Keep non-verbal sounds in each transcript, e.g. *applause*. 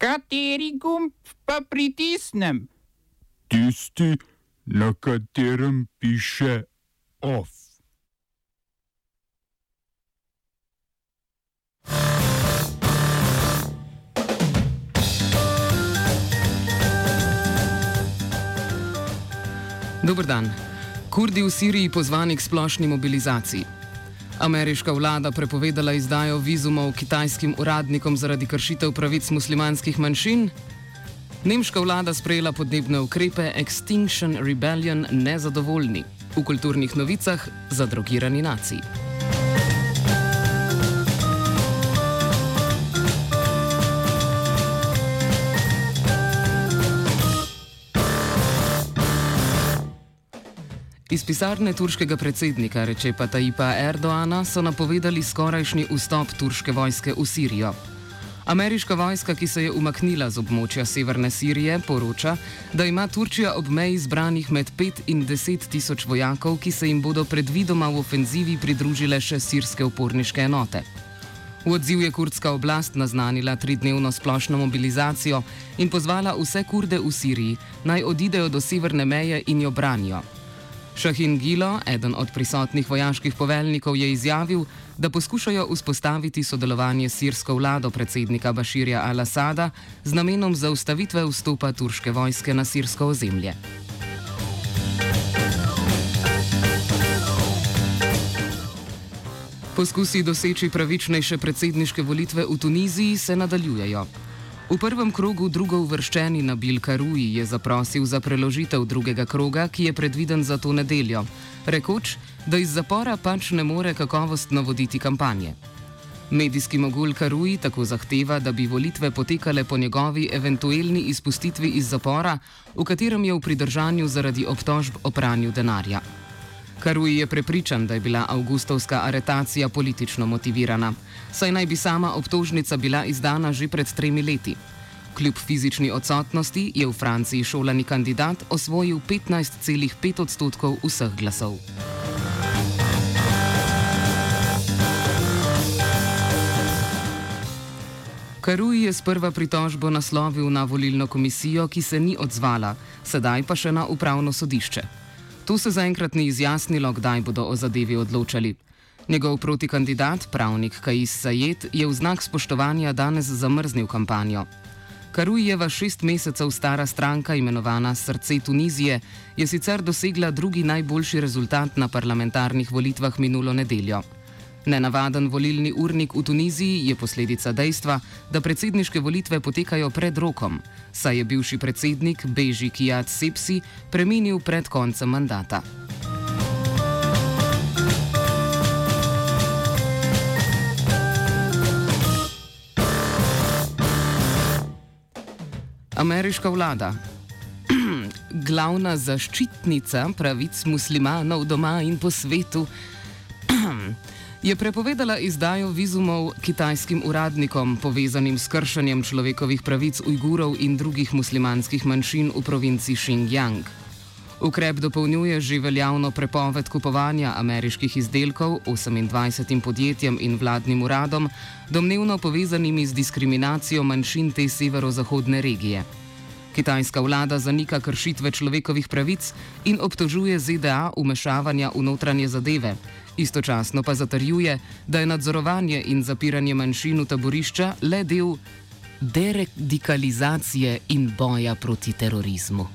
Kateri gumb pa pritisnem? Tisti, na katerem piše OF. Dobr dan. Kurdi v Siriji pozvani k splošni mobilizaciji. Ameriška vlada prepovedala izdajo vizumov kitajskim uradnikom zaradi kršitev pravic muslimanskih manjšin. Nemška vlada sprejela podnebne ukrepe Extinction Rebellion nezadovoljni. V kulturnih novicah zadrogirani naciji. Iz pisarne turškega predsednika Rečepa Tajipa Erdoana so napovedali skorajšnji vstop turške vojske v Sirijo. Ameriška vojska, ki se je umaknila z območja severne Sirije, poroča, da ima Turčija ob meji zbranih med 5 in 10 tisoč vojakov, ki se jim bodo predvidoma v ofenzivi pridružile še sirske uporniške enote. V odziv je kurdska oblast naznanila tridnevno splošno mobilizacijo in pozvala vse kurde v Siriji naj odidejo do severne meje in jo branijo. Šahin Gilo, eden od prisotnih vojaških poveljnikov, je izjavil, da poskušajo vzpostaviti sodelovanje s sirsko vlado predsednika Baširja al-Assada z namenom zaustavitve vstopa turške vojske na sirsko ozemlje. Poskusi doseči pravičnejše predsedniške volitve v Tuniziji se nadaljujejo. V prvem krogu drugo uvrščeni Nabil Karuji je zaprosil za preložitev drugega kroga, ki je predviden za to nedeljo, rekoč, da iz zapora pač ne more kakovostno voditi kampanje. Medijski mogul Karuji tako zahteva, da bi volitve potekale po njegovi eventualni izpustitvi iz zapora, v katerem je v pridržanju zaradi obtožb o pranju denarja. Karuji je prepričan, da je bila avgustovska aretacija politično motivirana, saj naj bi sama obtožnica bila izdana že pred tremi leti. Kljub fizični odsotnosti je v Franciji šolani kandidat osvojil 15,5 odstotkov vseh glasov. Karuji je sprva pritožbo naslovil na volilno komisijo, ki se ni odzvala, sedaj pa še na upravno sodišče. To se zaenkrat ni izjasnilo, kdaj bodo o zadevi odločali. Njegov protikandidat, pravnik Kajis Sajet, je v znak spoštovanja danes zamrznil kampanjo. Karujeva šest mesecev stara stranka, imenovana Srce Tunizije, je sicer dosegla drugi najboljši rezultat na parlamentarnih volitvah minulo nedeljo. Nenavaden volilni urnik v Tuniziji je posledica dejstva, da predsedniške volitve potekajo pred rokom, saj je bivši predsednik Beži Kijat Sepsi preminil pred koncem mandata. Ameriška vlada. *clears throat* Glavna zaščitnica pravic muslimanov doma in po svetu *clears throat* je prepovedala izdajo vizumov kitajskim uradnikom povezanim s kršenjem človekovih pravic Ujgurov in drugih muslimanskih manjšin v provinci Xinjiang. Ukrep dopolnjuje že veljavno prepoved kupovanja ameriških izdelkov 28 podjetjem in vladnim uradom, domnevno povezanimi z diskriminacijo manjšin te severozahodne regije. Kitajska vlada zanika kršitve človekovih pravic in obtožuje ZDA umešavanja v notranje zadeve, istočasno pa zatrjuje, da je nadzorovanje in zapiranje manjšin v taborišča le del deradikalizacije in boja proti terorizmu.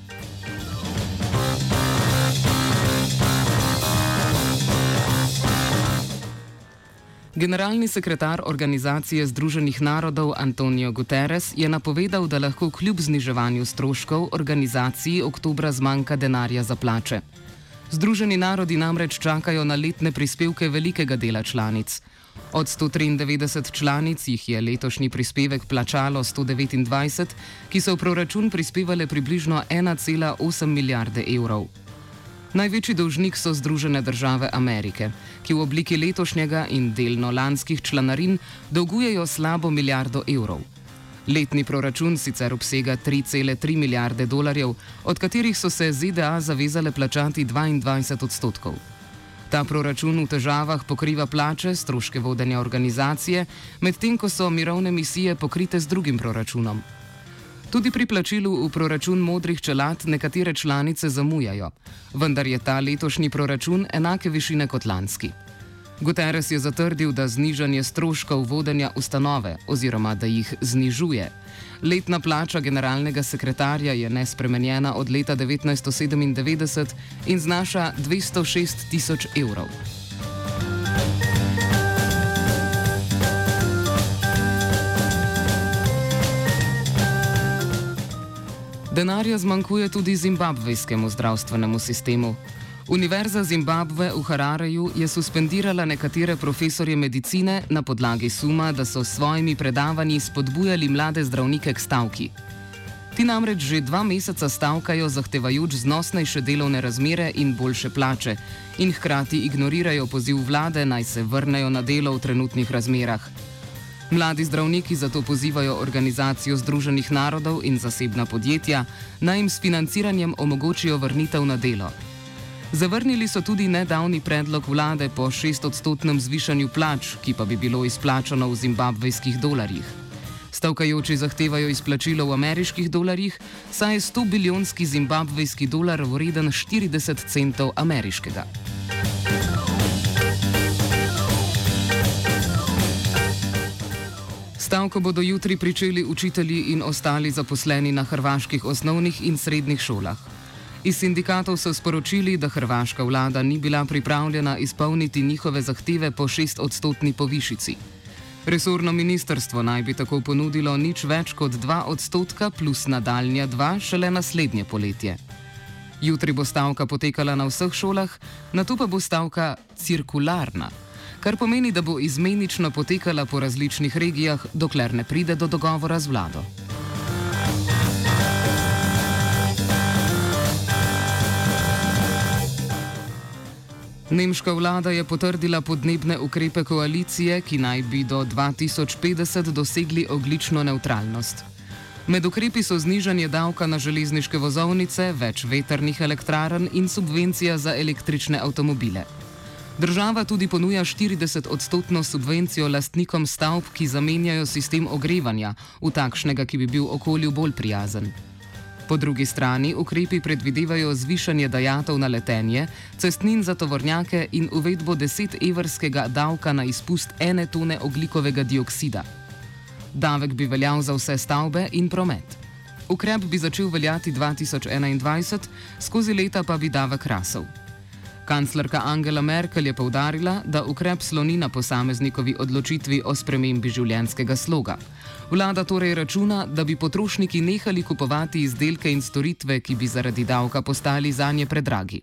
Generalni sekretar Organizacije Združenih narodov Antonijo Guterres je napovedal, da lahko kljub zniževanju stroškov organizaciji oktobra zmanjka denarja za plače. Združeni narodi namreč čakajo na letne prispevke velikega dela članic. Od 193 članic jih je letošnji prispevek plačalo 129, ki so v proračun prispevale približno 1,8 milijarde evrov. Največji dolžnik so Združene države Amerike, ki v obliki letošnjega in delno lanskih članarin dolgujejo slabo milijardo evrov. Letni proračun sicer obsega 3,3 milijarde dolarjev, od katerih so se ZDA zavezale plačati 22 odstotkov. Ta proračun v težavah pokriva plače, stroške vodenja organizacije, medtem ko so mirovne misije pokrite z drugim proračunom. Tudi pri plačilu v proračun modrih čelad nekatere članice zamujajo, vendar je ta letošnji proračun enake višine kot lanski. Guterres je zatrdil, da znižanje stroškov vodenja ustanove oziroma da jih znižuje. Letna plača generalnega sekretarja je nespremenjena od leta 1997 in znaša 206 tisoč evrov. Denarja zmanjkuje tudi zimbabvejskemu zdravstvenemu sistemu. Univerza Zimbabve v Harareju je suspendirala nekatere profesorje medicine na podlagi suma, da so s svojimi predavanji spodbujali mlade zdravnike k stavki. Ti namreč že dva meseca stavkajo, zahtevajoč znosnejše delovne razmere in boljše plače, in hkrati ignorirajo poziv vlade naj se vrnejo na delo v trenutnih razmerah. Mladi zdravniki zato pozivajo Organizacijo Združenih narodov in zasebna podjetja, naj jim s financiranjem omogočijo vrnitev na delo. Zavrnili so tudi nedavni predlog vlade po šestodstotnem zvišanju plač, ki pa bi bilo izplačano v zimbabvejskih dolarjih. Stavkajoči zahtevajo izplačilo v ameriških dolarjih, saj je 100 bilijonski zimbabvejski dolar vreden 40 centov ameriškega. Stavko bodo jutri pričeli učitelji in ostali zaposleni na hrvaških osnovnih in srednjih šolah. Iz sindikatov so sporočili, da hrvaška vlada ni bila pripravljena izpolniti njihove zahteve po šest odstotni povišici. Resorno ministrstvo naj bi tako ponudilo nič več kot dva odstotka plus nadaljnja dva šele naslednje poletje. Jutri bo stavka potekala na vseh šolah, na to pa bo stavka cirkularna kar pomeni, da bo izmenično potekala po različnih regijah, dokler ne pride do dogovora z vlado. Nemška vlada je potrdila podnebne ukrepe koalicije, ki naj bi do 2050 dosegli oglično neutralnost. Med ukrepi so znižanje davka na železniške vozovnice, več veternih elektrarn in subvencija za električne avtomobile. Država tudi ponuja 40-odstotno subvencijo lastnikom stavb, ki zamenjajo sistem ogrevanja v takšnega, ki bi bil okolju bolj prijazen. Po drugi strani ukrepi predvidevajo zvišanje dajatov na letenje, cestnin za tovornjake in uvedbo 10-evrskega davka na izpust ene tone oglikovega dioksida. Davek bi veljal za vse stavbe in promet. Ukrep bi začel veljati 2021, skozi leta pa bi davek rasel. Kanclerka Angela Merkel je povdarila, da ukrep sloni na posameznikovi odločitvi o spremembi življenjskega sloga. Vlada torej računa, da bi potrošniki nehali kupovati izdelke in storitve, ki bi zaradi davka postali za nje predragi.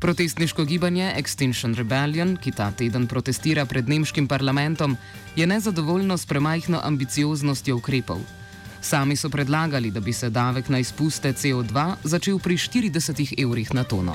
Protestniško gibanje Extinction Rebellion, ki ta teden protestira pred nemškim parlamentom, je nezadovoljno s premajhno ambicioznostjo ukrepov. Sami so predlagali, da bi se davek na izpuste CO2 začel pri 40 evrih na tono.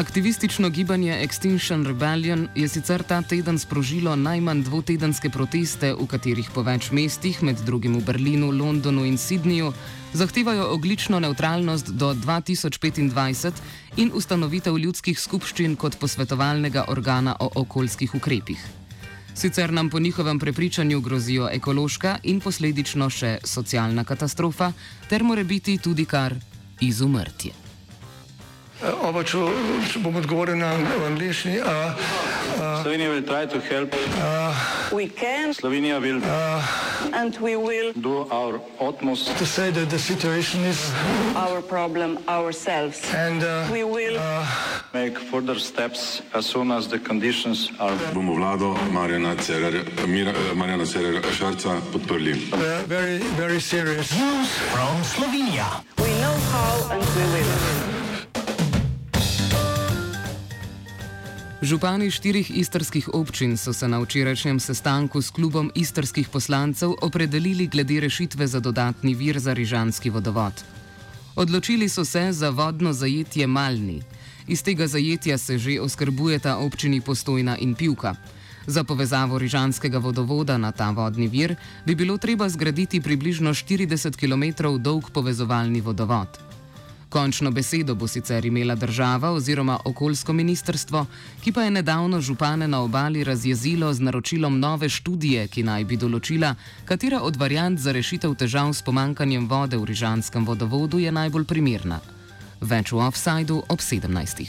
Aktivistično gibanje Extinction Rebellion je sicer ta teden sprožilo najmanj dvotedenske proteste, v katerih po več mestih, med drugim v Berlinu, Londonu in Sydneyju, zahtevajo oglično neutralnost do 2025 in ustanovitev ljudskih skupščin kot posvetovalnega organa o okoljskih ukrepih. Sicer nam po njihovem prepričanju grozijo ekološka in posledično še socialna katastrofa, ter more biti tudi kar izumrtje. Oba, če, če bom odgovoril na angliški. Slovenija will try to help. Uh, we can. Slovenija will. Uh, and we will. Do our utmost. To say that the situation is. Our problem ourselves. And uh, we will. Uh, make further steps as soon as the conditions are. Bomo vlado Marjana Cererja Šarca podprli. Uh, very, very serious. News from Slovenia. We know how and we will. Župani štirih istrskih občin so se na včerajšnjem sestanku s klubom istrskih poslancev opredelili glede rešitve za dodatni vir za rižanski vodovod. Odločili so se za vodno zajetje Malni. Iz tega zajetja se že oskrbujeta občini Postojna in Pivka. Za povezavo rižanskega vodovoda na ta vodni vir bi bilo treba zgraditi približno 40 km dolg povezovalni vodovod. Končno besedo bo sicer imela država oziroma okoljsko ministrstvo, ki pa je nedavno župane na obali razjezilo z naročilom nove študije, ki naj bi določila, katera od variant za rešitev težav s pomankanjem vode v Rižanskem vodovodu je najbolj primerna. Več v offsajdu ob 17.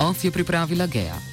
Off je pripravila Geja.